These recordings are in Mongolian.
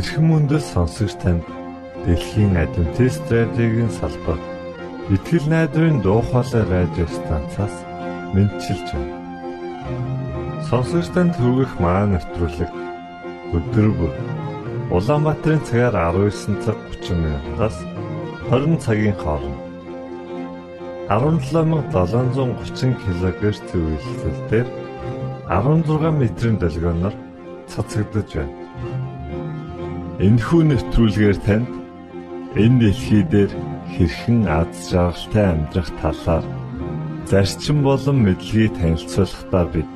Эрхэм мөндөд сонсогч танд Дэлхийн Адвентист радиогийн салбар Итгэл найдрын дуу хоолой радио станцаас мэдчилж байна. Сонсогч танд хүргэх маань нэвтрүүлэг өдөр бүр Улаанбаатарын цагаар 19 цаг 30 минутаас 20 цагийн хооронд 17730 кГц зөвлөлтөөр 16 метрийн долгионоор цацагдж байна. Энэхүү нэвтрүүлгээр танд энэ дэлхий дээр хэрхэн аз жаргалтай амьдрах талаар зарчим болон мэдлэгийг танилцуулахдаа бид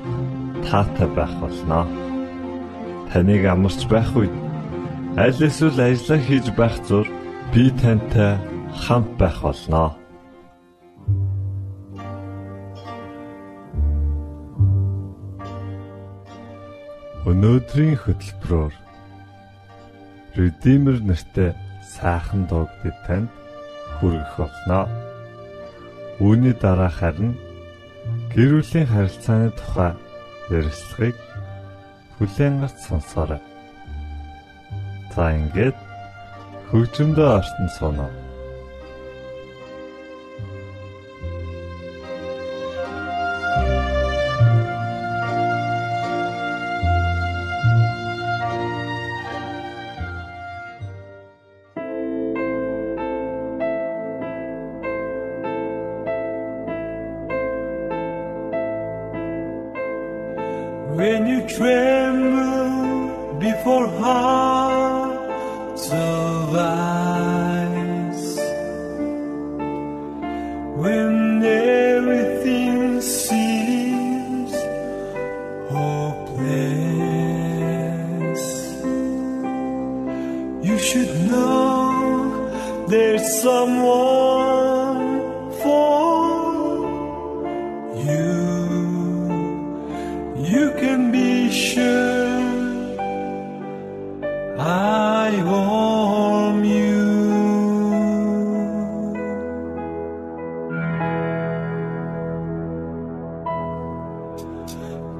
таатай байх болноо. Таныг амарч байх үед аль эсвэл ажиллаа хийж байх зур би тантай хамт байх болноо. Өнөөдрийн хөтөлбөрөөр Redeemer нэртэй сайхан дууг бид танд хүргэх болно. Үүний дараа харин гэр бүлийн харилцааны тухай ярилцлагыг хүлээн авч сонсоорой. За ингээд хөгжмөдөө ортон соноо.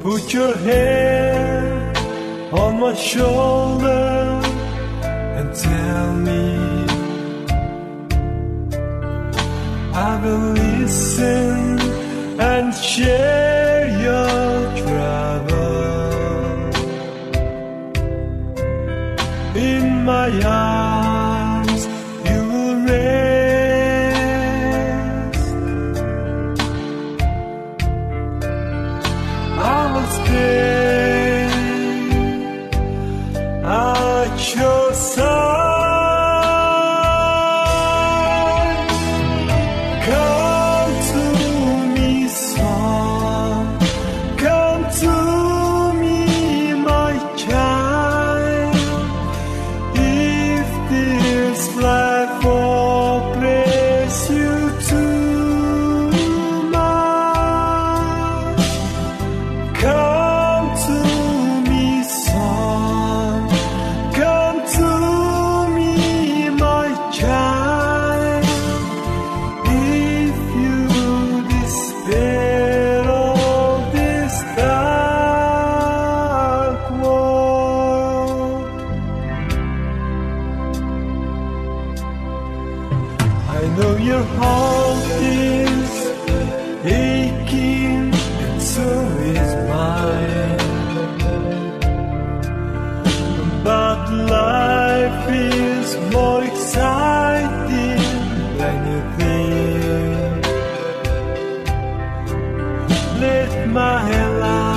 Put your hand on my shoulder and tell me I will listen and share your trouble. In my arms, With my life.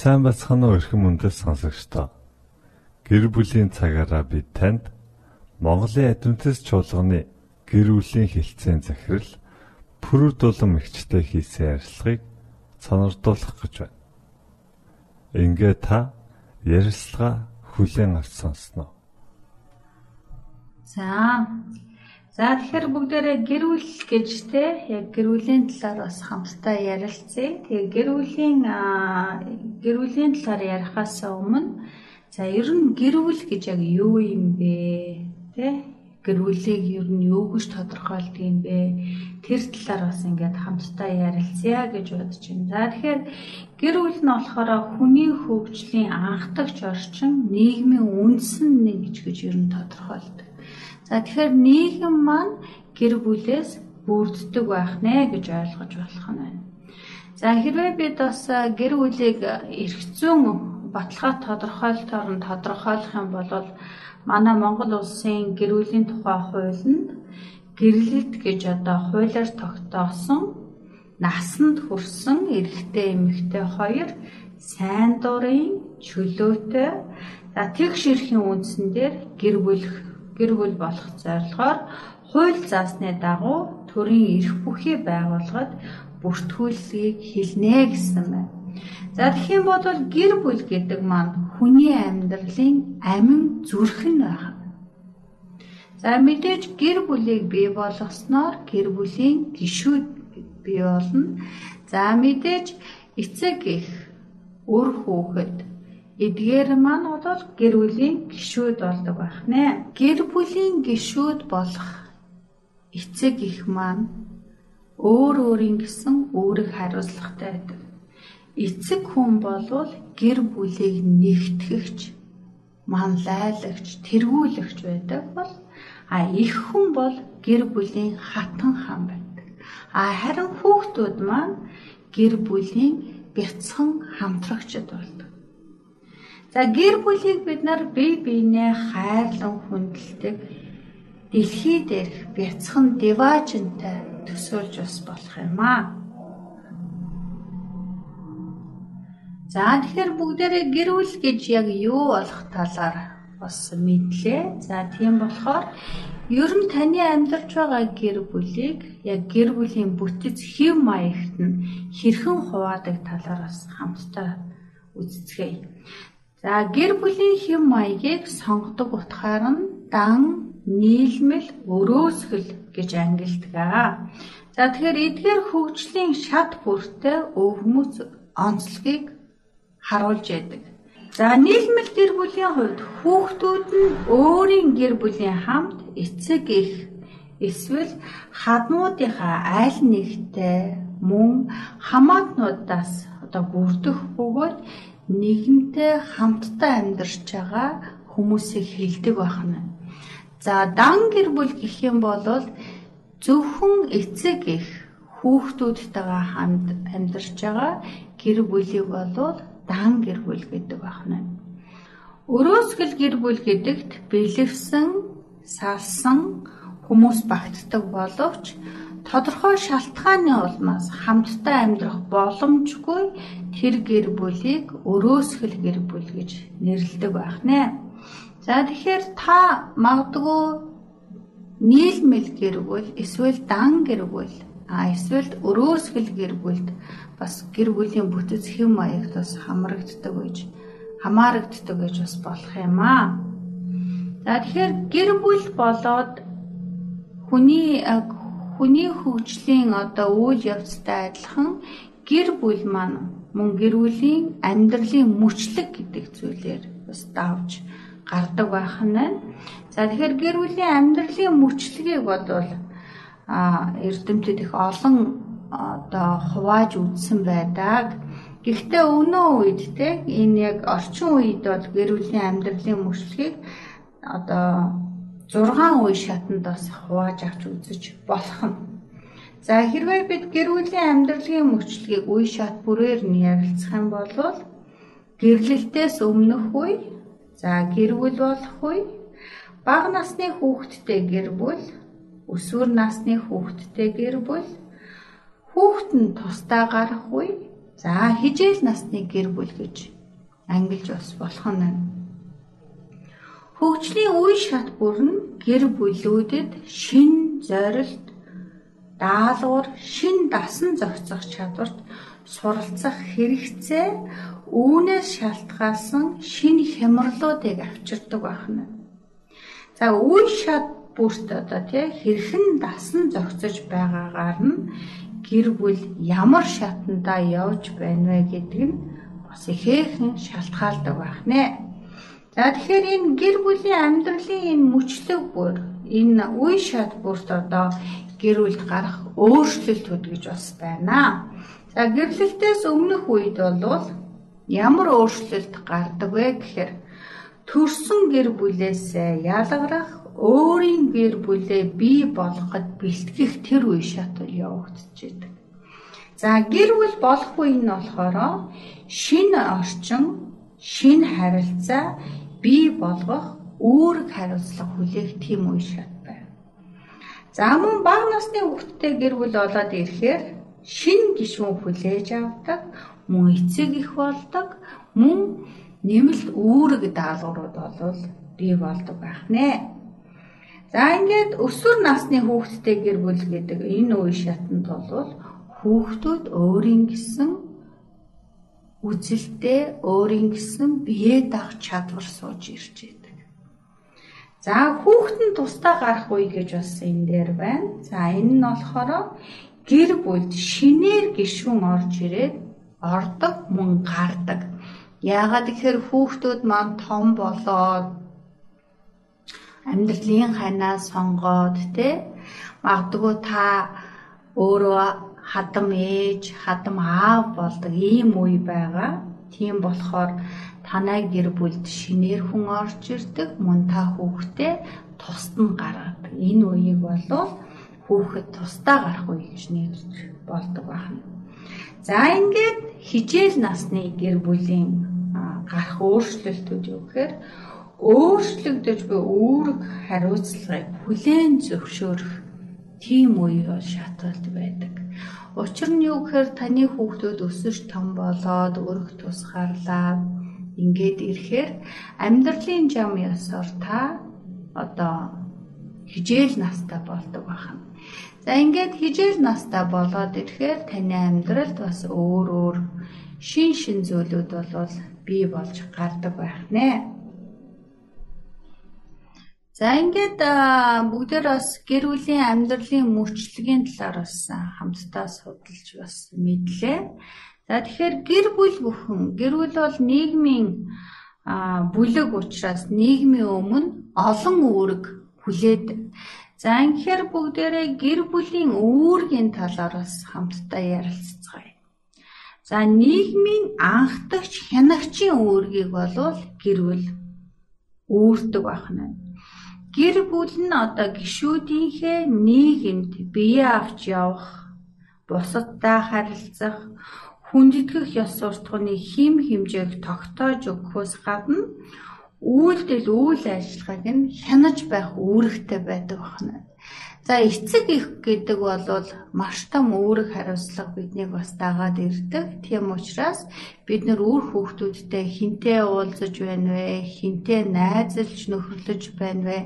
Сайн бацхан уу эрхэм мөндөд сонсогчдоо. Гэр бүлийн цагаараа бид танд Монголын адвентист чуулганы гэр бүлийн хилцээний захирал Пүрүр дулам эгчтэй хийсэн ярилцлагыг сонирдуулах гэж байна. Ингээ та ярилцлага хүлээн авч сонсноо. За За тэгэхээр бүгдээрээ гэр бүл гэж те яг гэр бүлийн талаар бас хамтдаа ярилцъя. Тэгээ гэр бүлийн гэр бүлийн талаар ярихаас өмнө за ер нь гэр бүл гэж яг юу юм бэ? Тэ гэр бүлийг ер нь юу гэж тодорхойлдог юм бэ? Тэр талаар бас ингээд хамтдаа ярилцъя гэж бодож байна. За тэгэхээр гэр бүл нь болохоор хүний хөгжлийн анхдагч орчин, нийгмийн үндсэн нэг гэж ер нь тодорхойлдог. За тэгэхээр нийгэм маань гэр бүлээс бүрддэг байх нэ гэж ойлгож болох нь байна. За хэрвээ бид бас гэр бүлийг эрх зүйн баталгаа тодорхойлолтоор нь тодорхойлох юм бол манай Монгол улсын гэр бүлийн тухай хууль нь гэрлэлт гэж одоо хуулиар тогтоосон насанд хүрсэн эрэгтэй эмэгтэй хоёр сайн дурын чөлөөтэй за тэгш эрхийн үндсэн дээр гэр бүл гэр бүл болох зорилгоор хууль заасны дагуу төрийн эрх бүхий байгууллагад бүртгүүлгийг хэлнэ гэсэн байна. За юм бол гэр бүл гэдэг маань хүний амьдралын амин зүрхэн байх. За мэдээж гэр бүлийг бий болгосноор гэр бүлийн гишүүд бий болно. За мэдээж эцэг их өр хүүхэд Эдгээр маань бол гэр бүлийн гишүүд болдог байх нэ. Гэр бүлийн гишүүд болох эцэг их маань өөр өөрийн гэсэн үүрэг хариуцлагатай байдаг. Эцэг хүн болвол гэр бүлийг нэгтгэгч, манлайлагч, тэргүүлэгч байдаг бол а их хүн бол гэр бүлийн хатан хаан байдаг. А харин хүүхдүүд маань гэр бүлийн бяцхан хамтрагчд болдог. За гэр бүлийг бид нар бие биенээ хайрлан хүндэлдэг дэлхий дээрх бяцхан диважнтай төсөөлж бас болох юм аа. За тэгэхээр бүгдээрээ гэр бүл гэж яг юу болох талаар бас мэдлээ. За тийм болохоор ер нь таны амьдарч байгаа гэр бүлийг яг гэр бүлийн бүтэц хэв маягт нь хэрхэн хуваадаг талаар бас хамтдаа үздэцгээе. За гэр бүлийн хэм маягийг сонгодог утгаар нь дан, нийлмэл, өрөөсгөл гэж ангилдаг. За тэгэхээр эдгээр хөгжлийн шат бүртээ өвгмөц онцлогийг харуулж яадаг. За нийлмэл гэр бүлийн хувьд хүүхдүүд нь өөрийн гэр бүлийн хамт эцэг их эсвэл хаднуудынхаа аль нэгтэй мөн хамаатнуудаас одоо бүрдэх бөгөөд нэгэнтэй хамтдаа амьдарч байгаа хүмүүсийг хилдэг байна. За дан гэр бүл гэх юм бол зөвхөн эцэг их хүүхдүүдтэйгээ хамт амьдарч байгаа гэр бүлийг бол дан гэр бүл гэдэг байна. Өрөөсгөл гэр бүл гэдэгт бэлэвсэн, салсан хүмүүс багтдаг боловч тодорхой шалтгааны улмаас хамтдаа амьдрах боломжгүй тэр гэр бүлийг өрөөсгөл гэр бүл гэж нэрлэдэг байх нэ. За тэгэхээр та магадгүй нийлмэл гэр бүл эсвэл дан гэр бүл а эсвэл өрөөсгөл гэр бүлд бас гэр бүлийн бүтэц хэм маягт бас хамрагддаг гэж хамаарагддаг гэж бас болох юм аа. За тэгэхээр гэр бүл болоод хүний хүний хөгжлийн одоо үйл явцтай адилхан гэр бүл маань мөн гэр бүлийн амьдралын мөчлөг гэдэг зүйлээр бас давж гардаг байх нь байна. За тэгэхээр гэр бүлийн амьдралын мөчлөгийг бодвол а эрдэмтэд их олон одоо хувааж үзсэн байдаг. Гэхдээ өнөө үед те энэ яг орчин үед бол гэр бүлийн амьдралын мөчлөгийг одоо 6 үе шатанд бас хувааж авч үзэж болох нь. За хэрвээ бид гэр бүлийн амьдралын мөчлөгийг үе шат бүрээр нь ярилцах юм бол гэрлэлтээс өмнөх үе, за гэр бүл болох үе, бага насны хүүхэдтэй гэр бүл, өсвөр насны хүүхэдтэй гэр бүл, хүүхэд нь тусдаа гарах үе, За хижээл насны гэр бүл гэж ангилж бас болох нь. Хөгжлийн үе шат бүр нь гэр бүлүүдэд шин зорилт, даалгавар, шин дасан зохицох чадварт суралцах хэрэгцээ үүнээс шалтгаалсан шинэ хямралуудыг авчирдаг байна. За үе шат бүрт одоо тий хэрхэн дасан зохицож байгаагаар нь гэр бүл ямар шатандаа явж байна вэ гэдэг нь бас ихээхэн шалтгаалдаг байх нэ. За тэгэхээр энэ гэр бүлийн амьдралын энэ мөчлөг бүр энэ үе шат бүрт одоо гэр бүлд гарах өөрчлөлтүүд гэж бас байна. За гэрлэлтээс өмнөх үед бол ямар өөрчлөлт гардаг вэ гэхээр төрсөн гэр бүлээс ялгарах өөрийн гэр бүлээ бий болгоход бэлтгэх тэр үе шат явагдчихэдэг. За гэр бүл болох үе нь болохоор шинэ орчин, шинэ харилцаа бий болгох үүрэг хариуцлага хүлээх тийм үе шат байна. За мөн бага насны хүүхдтэй гэр бүл болоод ирэхээр шин гишүүн хүлээж авдаг, мөн эцэг их болдог, мөн нэмэлт үүрэг даалгаврууд бол бий болдог байх нэ. За ингээд өсвөр насны хүүхдтэй гэр бүл гэдэг энэ үе шатанд бол хүүхдүүд өөрийн гэсэн үзэлтэй өөрийн гэсэн бие дах чадвар сууж ирж байдаг. За хүүхэд нь тусдаа гарах үе гэж бас энэ дээр байна. За энэ нь болохоор гэр бүлд шинээр гишүүн орж ирээд ордог мөн гардаг. Яагаад гэхээр хүүхдүүд маань том болоод амьдралын ханаа сонгоод тэ магадгүй та өөрөө хадам ээж, хадам аав болдог ийм үе байгаа. Тийм болохоор танай гэр бүлд шинээр хүн орж ирдэг, мөн та хүүхдээ тусад нь гаргадаг. Энэ үеийг болвол хүүхэд тусдаа гарах үе гэж нэрлэж болдог байна. За ингээд хижээл насны гэр бүлийн гарах өөрчлөлтүүд юу гэхээр өөрчлөгдөж буй үүрэг хариуцлагыг хүлээн зөвшөөрөх тийм үе бол шатлалт байдаг. Учир нь юу гэхээр таны хүүхдүүд өсөж том болоод өрх тусгаарлаад ингээд ирэхээр амьдралын зам ясаар та одоо хижээл настай болдог байна. За ингээд хижээл настай болоод ирэхээр таны амьдралд бас өөр өөр шин шин зүйлүүд бол бий болж гардаг байх нэ. За ингээд бүгдээр бас гэр бүлийн амьдралын мөчлөгийн талаар бас хамтдаа судалж бас мэдлээ. За тэгэхээр гэр бүл бүхэн гэр бүл бол нийгмийн бүлэг учраас нийгмийн өмнө олон үүрэг хүлээд. За ингэхээр бүгдээрээ гэр бүлийн үүргийн талаар бас хамтдаа ярилцгаая. За нийгмийн анхдагч хянагчийн үүргийг болвол гэр бүл үүрдэг байна. Гэр бүл нь одоо гişүүдийнхээ нийгэмд бие авч явах, бусадтай харилцах, хүндэтгэх ёс суртахууны хим хэмжээг тогтоож өгөхөөс гадна үйлдэл үйл ажиллагааг нь хянаж байх үүрэгтэй байдаг байна. За эцэг их гэдэг бол маш том үүрэг хариуцлага биднийг бас дагаад ирдэг. Тийм учраас бид нар үр хүүхдүүдтэй хинтээ уулзаж байна вэ? Хинтээ найзалж нөхөрлөж байна вэ?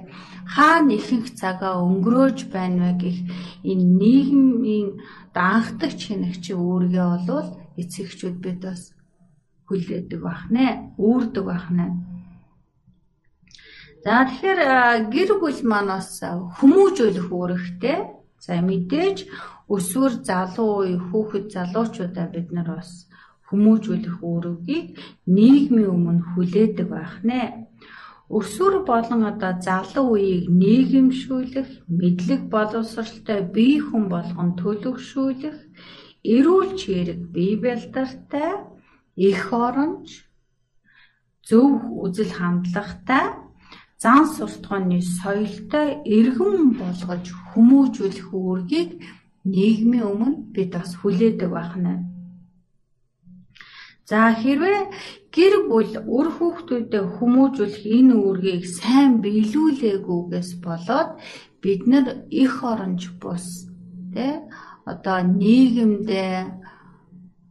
Хаана ихэнх цагаа өнгөрөөж байна вэ гэх энэ нийгмийн даанхдагч хинэгчийн үүргээ болвол эцэгчүүд бид бас хүлээдэг байх нэ, үүрдэг байх нэ. За тэгэхээр гэр бүл маань бас хүмүүжүүлэх үүрэгтэй. За мэдээж өсвөр залуу үе хүүхэд залуучуудаа бид нар бас хүмүүжүүлэх үүргийг нийгмийн өмнө хүлээдэг байх нэ. Өсвөр болон одоо залуу үеийг нийгэмшүүлэх, мэдлэг боловсралтай бие хүн болгон төлөвшүүлэх, эрүүл чирэг бие бэлдартай, их оронч, зөв үзэл хандлагатай зан суртахууны соёлтой эргэн болгож хүмүүжүүлэх үүргийг нийгмийн өмнө бид бас хүлээдэг байна. За хэрвээ гэр бүл үр хүүхдүүдэд хүмүүжүүлэх энэ үүргийг сайн биелүүлээгүйгээс болоод бид нар их оронж бус тэ одоо нийгэмдээ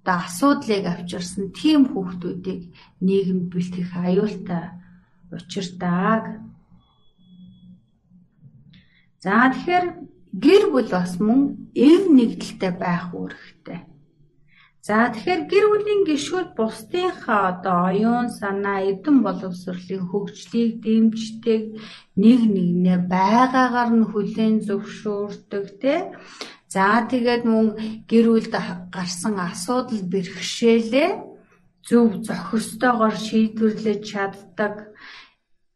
одоо асуудлыг авчирсан тийм хүүхдүүдийг нийгэмд бэлтгэх аюултай учиртааг. За тэгэхээр гэр бүл бас мөн эв нэгдэлтэй байх үүрэгтэй. За тэгэхээр гэр бүлийн гишүүд бусдынхаа одоо оюун санаа, эдэн боловсролын хөгжлийг дэмждэг, нэг нэгнээ байгаагаар нь хүлээн зөвшөөрдөг тий. За тэгээд мөн гэр бүлд гарсан асуудал бэрхшээлээ зөв зохистойгоор шийдвэрлэж чаддаг.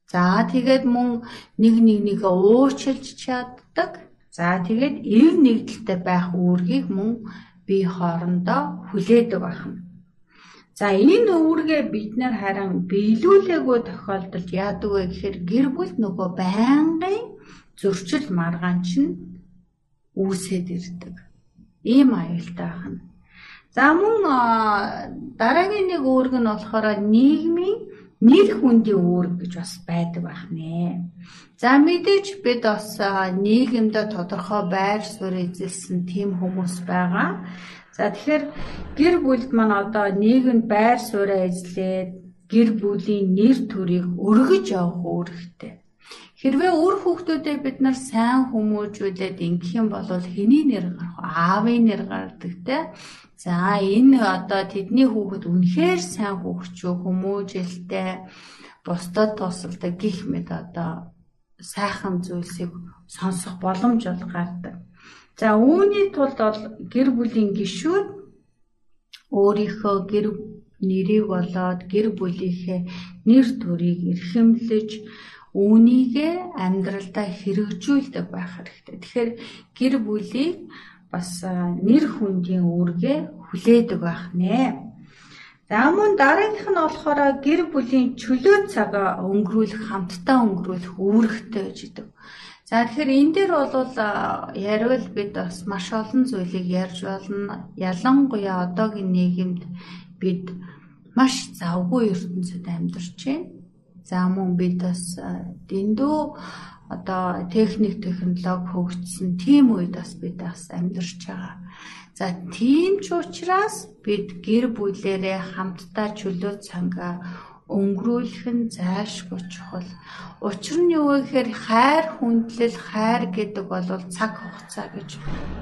За тэгээд мөн нэг нэг нэгэ уучлж чаддаг. За тэгээд эв нэгдэлтэй байх үүргийг мөн бие хоорондоо хүлээдэг байна. За энэ үүргээ бид нар харин биелүүлээгүй тохиолдолд яадаг вэ гэхээр гэр бүл нөгөө байнгын зөрчил маргаан чинь үүсээд ирдэг. Ийм аюултай байна. За мөн дараагийн нэг үүрэг нь болохоор нийгмийн нэр хүндийн үүрэг гэж бас байдаг байх нэ. За мэдээж бид бас нийгэмд тодорхой байр суурь эзэлсэн тийм хүмүүс байгаа. За тэгэхээр гэр бүлд маань одоо нийгэмд байр сууриа эзлээд гэр бүлийн нэр төрийг өргөж явах үүрэгтэй. Хэрвээ үр хүүхдүүдэд бид нар сайн хүмүүжүүлээд ингэх юм бол хэний нэр гарах вэ? Аавын нэр гардаг те. За энэ одоо тэдний хүүхэд үнэхээр сайн хүүхчүү хүмүүжэлтэй бусдад тусалдаг гих мэд одоо сайхан зүйлсийг сонсох боломж бол гардаг. За үүний тулд бол гэр бүлийн гишүүд өөрийнхөө гэр нэрийг болоод гэр бүлийнхээ нэр төрийг эрхэмлэж үүнийгээ амьдралдаа хэрэгжүүлдэг байх хэрэгтэй. Тэгэхээр гэр бүлийг бас нэр хүндийн үүргээ хүлээдэг байх нэ. За мөн дараагийнх нь болохоор гэр бүлийн чөлөө цагаа өнгөрүүлэх, хамтдаа өнгөрүүлэх үүрэгтэй гэж идэв. За тэгэхээр энэ дээр бол яриул бид бас маш олон зүйлийг ярьж болно. Ялангуяа одоогийн нийгэмд бид маш завгүй ертөнцид амьдарч байна. За мөн бид бас дэндүү одоо техник технологи хөгжсөн тийм үед бас бид бас амьдарч байгаа. За тийм ч учраас бид гэр бүлээрээ хамтдаа чөлөө цангаа өнгөрүүлэх нь зайлшгүй чухал. Учир нь юу вэ гэхээр хайр хүндлэл хайр гэдэг бол цаг хугацаа гэж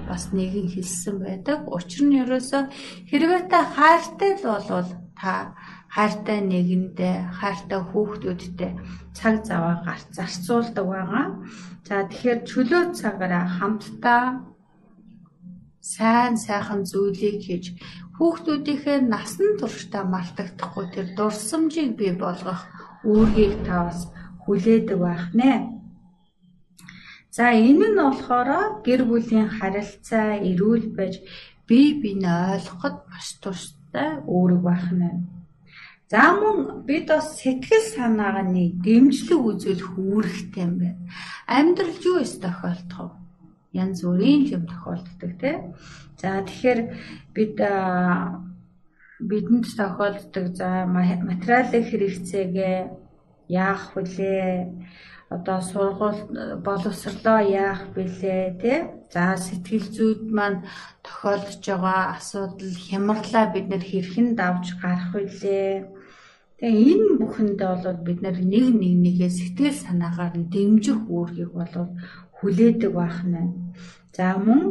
бас нэгэн хэлсэн байдаг. Учир нь ерөөсөө хэрвээ та хайртай л болвол та хайртай нэгэндээ, хайртай хүүхдүүдтэй цаг заваа гарц зарцуулдаг байгаа. За тэгэхээр чөлөө цагаараа хамтдаа сайн сайхан зүйлийг хийж хүүхдүүдийнхээ насан туршдаа мартагдахгүй тэр дурсамжийг бий болгох үүргийг та бас хүлээдэг байх нэ. За энэ нь болохоор гэр бүлийн харилцаа эрүүл байж бие биенээ ойлгоход маш тустай үүрэг байх нэ. За мөн бид бас сэтгэл санаагааны дэмжлэг үзүүлэх үүрэгтэй юм байна. Амьдрал юу эс тохиолдох вэ? янз бүрийн юм тохиолддог тий. За тэгэхээр бид бидэнд тохиолддог за материалын хэрэгцээгээ яах вүлээ? Одоо сургууль боловсрлоо яах вүлээ тий? За сэтгэл зүйд маань тохиолдож байгаа асуудал хямрлаа бид нэр хэрхэн давж гарах вүлээ? Тэгээ энэ бүхэндээ бол бид нэг нэг нэгээ сэтгэл санаагаар нь дэмжих үүргийг бол хүлээдэг байх нь. За мөн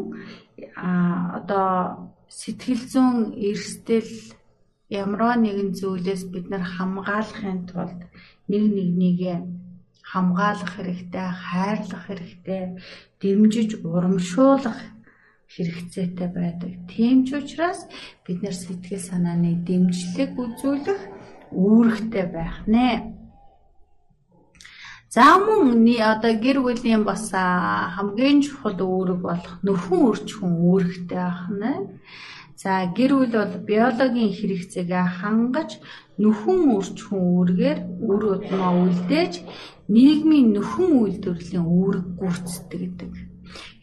а одоо сэтгэл зүйн эрсдэл ямар нэгэн зүйлээс бид нар хамгаалахын тулд нэг нэг нэгэ хамгаалах хэрэгтэй, хайрлах хэрэгтэй, дэмжиж урамшуулах хэрэгцээтэй байдаг. Тийм ч учраас бид нар сэтгэл санааны дэмжлэг үзүүлэх үүрэгтэй байх нэ. За мөн одоо гэр бүлийн бас хамгийн чухал үүрэг болох нөхөн өрчхөн үүрэгтэй байна. За гэр бүл бол биологийн хэрэгцээгээ хангаж нөхөн өрчхөн үүргээр үр удмаа үлдээж нийгмийн нөхөн үйлдвэрлэлийн үүрэг гүйцэтгэдэг гэдэг.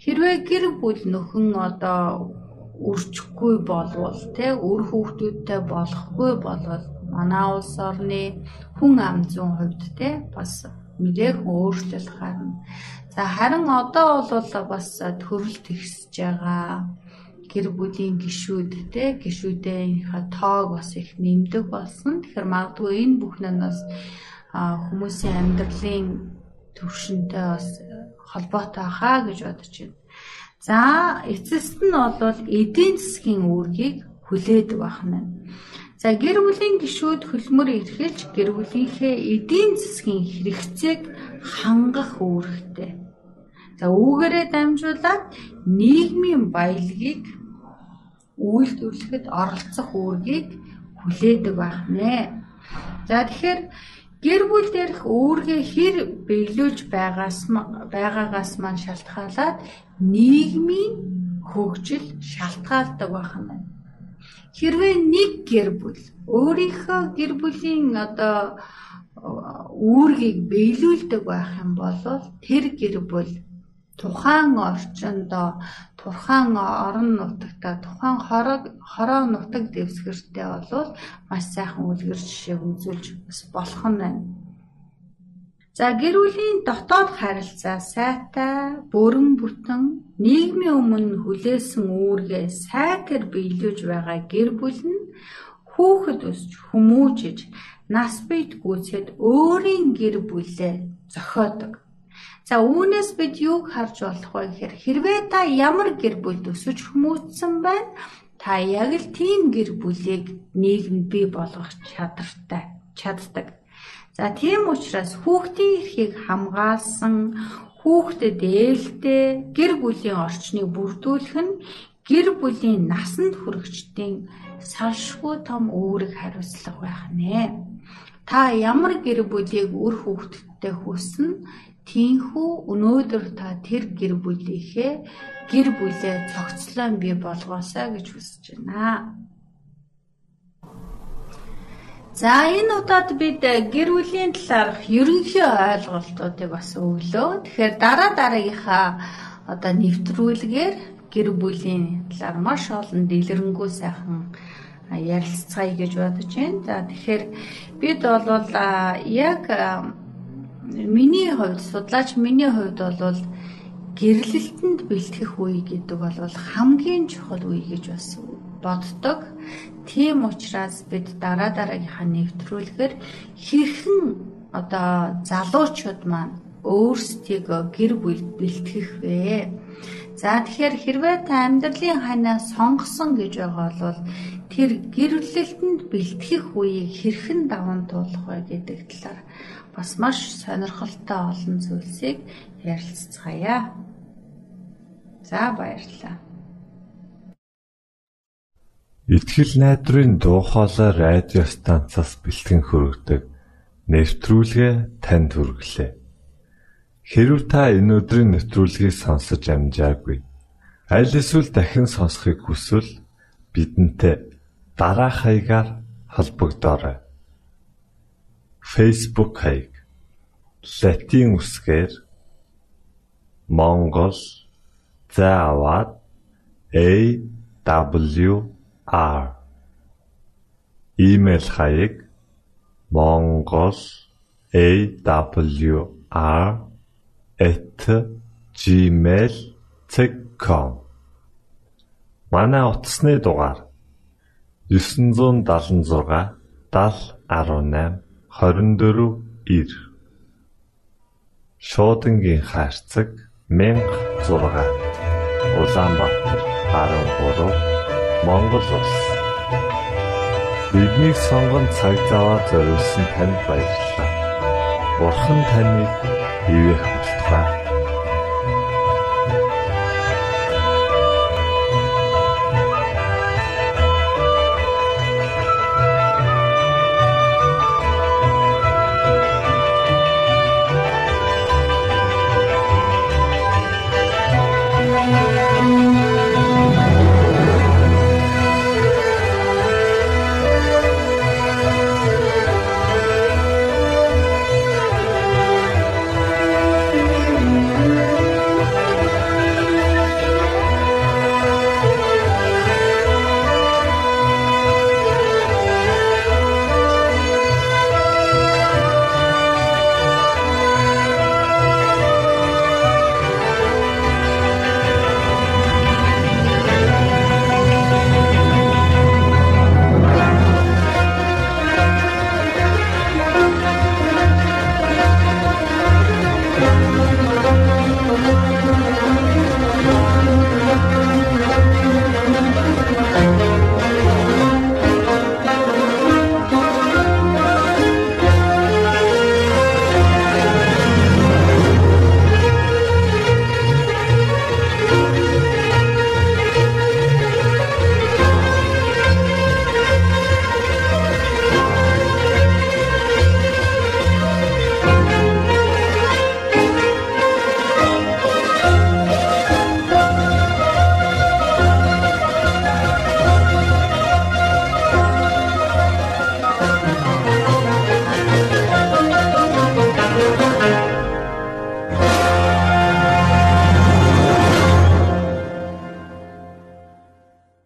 Хэрвээ гэр бүл нөхөн одоо өрчихгүй болвол тэ үр хүүхдүүдтэй болохгүй болвол манай улс орны хүн ам зүйн хувьд тэ бас мэрээх өөрчлөлт гарна. За харин одоо бол бас төрөл тэгсэж байгаа гэр бүлийн гишүүд те гишүүдийнхээ тоог бас их нэмдэг болсон. Тэгэхээр магадгүй энэ бас хүмүүсийн амьдралын төвшөнтэй бас холбоотой хаа гэж бодож байна. За эцэст нь бол эдийн засгийн үүргийг хүлээдэг байна. За гэр бүлийн гишүүд хөлмөр эрхэлж гэр бүлийнхээ эдийн засгийн хэрэгцээг хангах үүрэгтэй. За үүгээрээ дамжуулаад нийгмийн баялагийг үйлдвэрлэхэд оролцох үүргийг хүлээдэг байна. За тэгэхээр гэр бүл дээрх үүргээ хэр биелүүлж байгаас байгаагаас маань шалтгаалаад нийгмийн хөгжил шалтгаалдаг байна. Хэрвээ нэг гэр бүл өөрийнхөө гэр бүлийн одоо үүргийг биелүүлдэг байх юм бол тэр гэр бүл тухайн орчиндоо тухайн орон нутагта тухайн хороо нутаг дэвсгэртэй болвол маш сайхан үлгэр жишээг үзүүлж болох нь байна. За гэр бүлийн дотоод харилцаа сайтай, бүрэн бүтэн, нийгмийн өмнө хүлээсэн үүргээ сайтар биелүүлж байгаа гэр бүл нь хүүхэд өсч хүмүүжиж нас бийт гүйцэд өөрийн гэр бүлээ зохиодог. За үүнээс бид юуг харж болох вэ гэхээр хэрвээ та ямар гэр бүлд өсөж хүмүүжсэн байна та яг л тийм гэр бүлийг нийгэмд бий болгох чадвартай чаддаг. За тийм учраас хүүхдийн эрхийг хамгаалсан хүүхдэд ээлтэй гэр бүлийн орчныг бүрдүүлэх нь гэр бүлийн насанд хүрэгчдийн салшгүй том үүрэг хариуцлага байх нэ. Та ямар гэр бүлийг үр хүүхдтэй хүснэ Тинхүү өнөөдөр та тэр гэр бүлийнхээ гэр бүлээ цогцлон бий болгоосаа гэж хүсэж байна. За энэ удаад бид гэр бүлийн талаарх ерөнхий ойлголтуудыг бас өглөө. Тэгэхээр дараа дараагийнхаа одоо нэвтрүүлгээр гэр бүлийн талаар маш олон дэлгэрэнгүй сайхан ярилцгаая гэж бодож байна. За тэгэхээр бид бол яг Миний хувьд судлаач миний хувьд бол гэрлэлтэнд бэлтгэх үе гэдэг бол хамгийн чухал үе гэж бас боддог. Тийм учраас бид дараа дараагийнхаа нэвтрүүлгээр хэрхэн одоо залуучууд маань өөрсдийгөө гэр бүл бэлтгэх вэ? За тэгэхээр хэрвээ та амьдралын ханаа сонгосон гэж байгаа бол тэр гэрлэлтэнд бэлтгэх үеийг хэрхэн даван туулах вэ гэдэг талаар бас маш сонирхолтой олон зүйлсийг ярилцгаая. За баярлалаа. Итгэл найдрын дуу хоолой радио станцаас бэлтгэн хөргөдөг нэвтрүүлгээ танд хүргэлээ. Хэрв та энэ өдрийн нэвтрүүлгийг сонсож амжаагүй аль эсвэл дахин сонсохыг хүсвэл бидэнтэй дараах хаягаар холбогдорой. Facebook хаяг: Латин үсгээр Монгол заавад AWR Имэйл хаяг: mongol@gmail.com Манай утасны дугаар 976 7018 24 Шуудангийн хаяцаг 16 Улаанбаатар 13 Монгол улс Биднийг сонгон цаг зав аваад зориулсан танд баярлалаа. Бурхан таныг бивээх болтугай.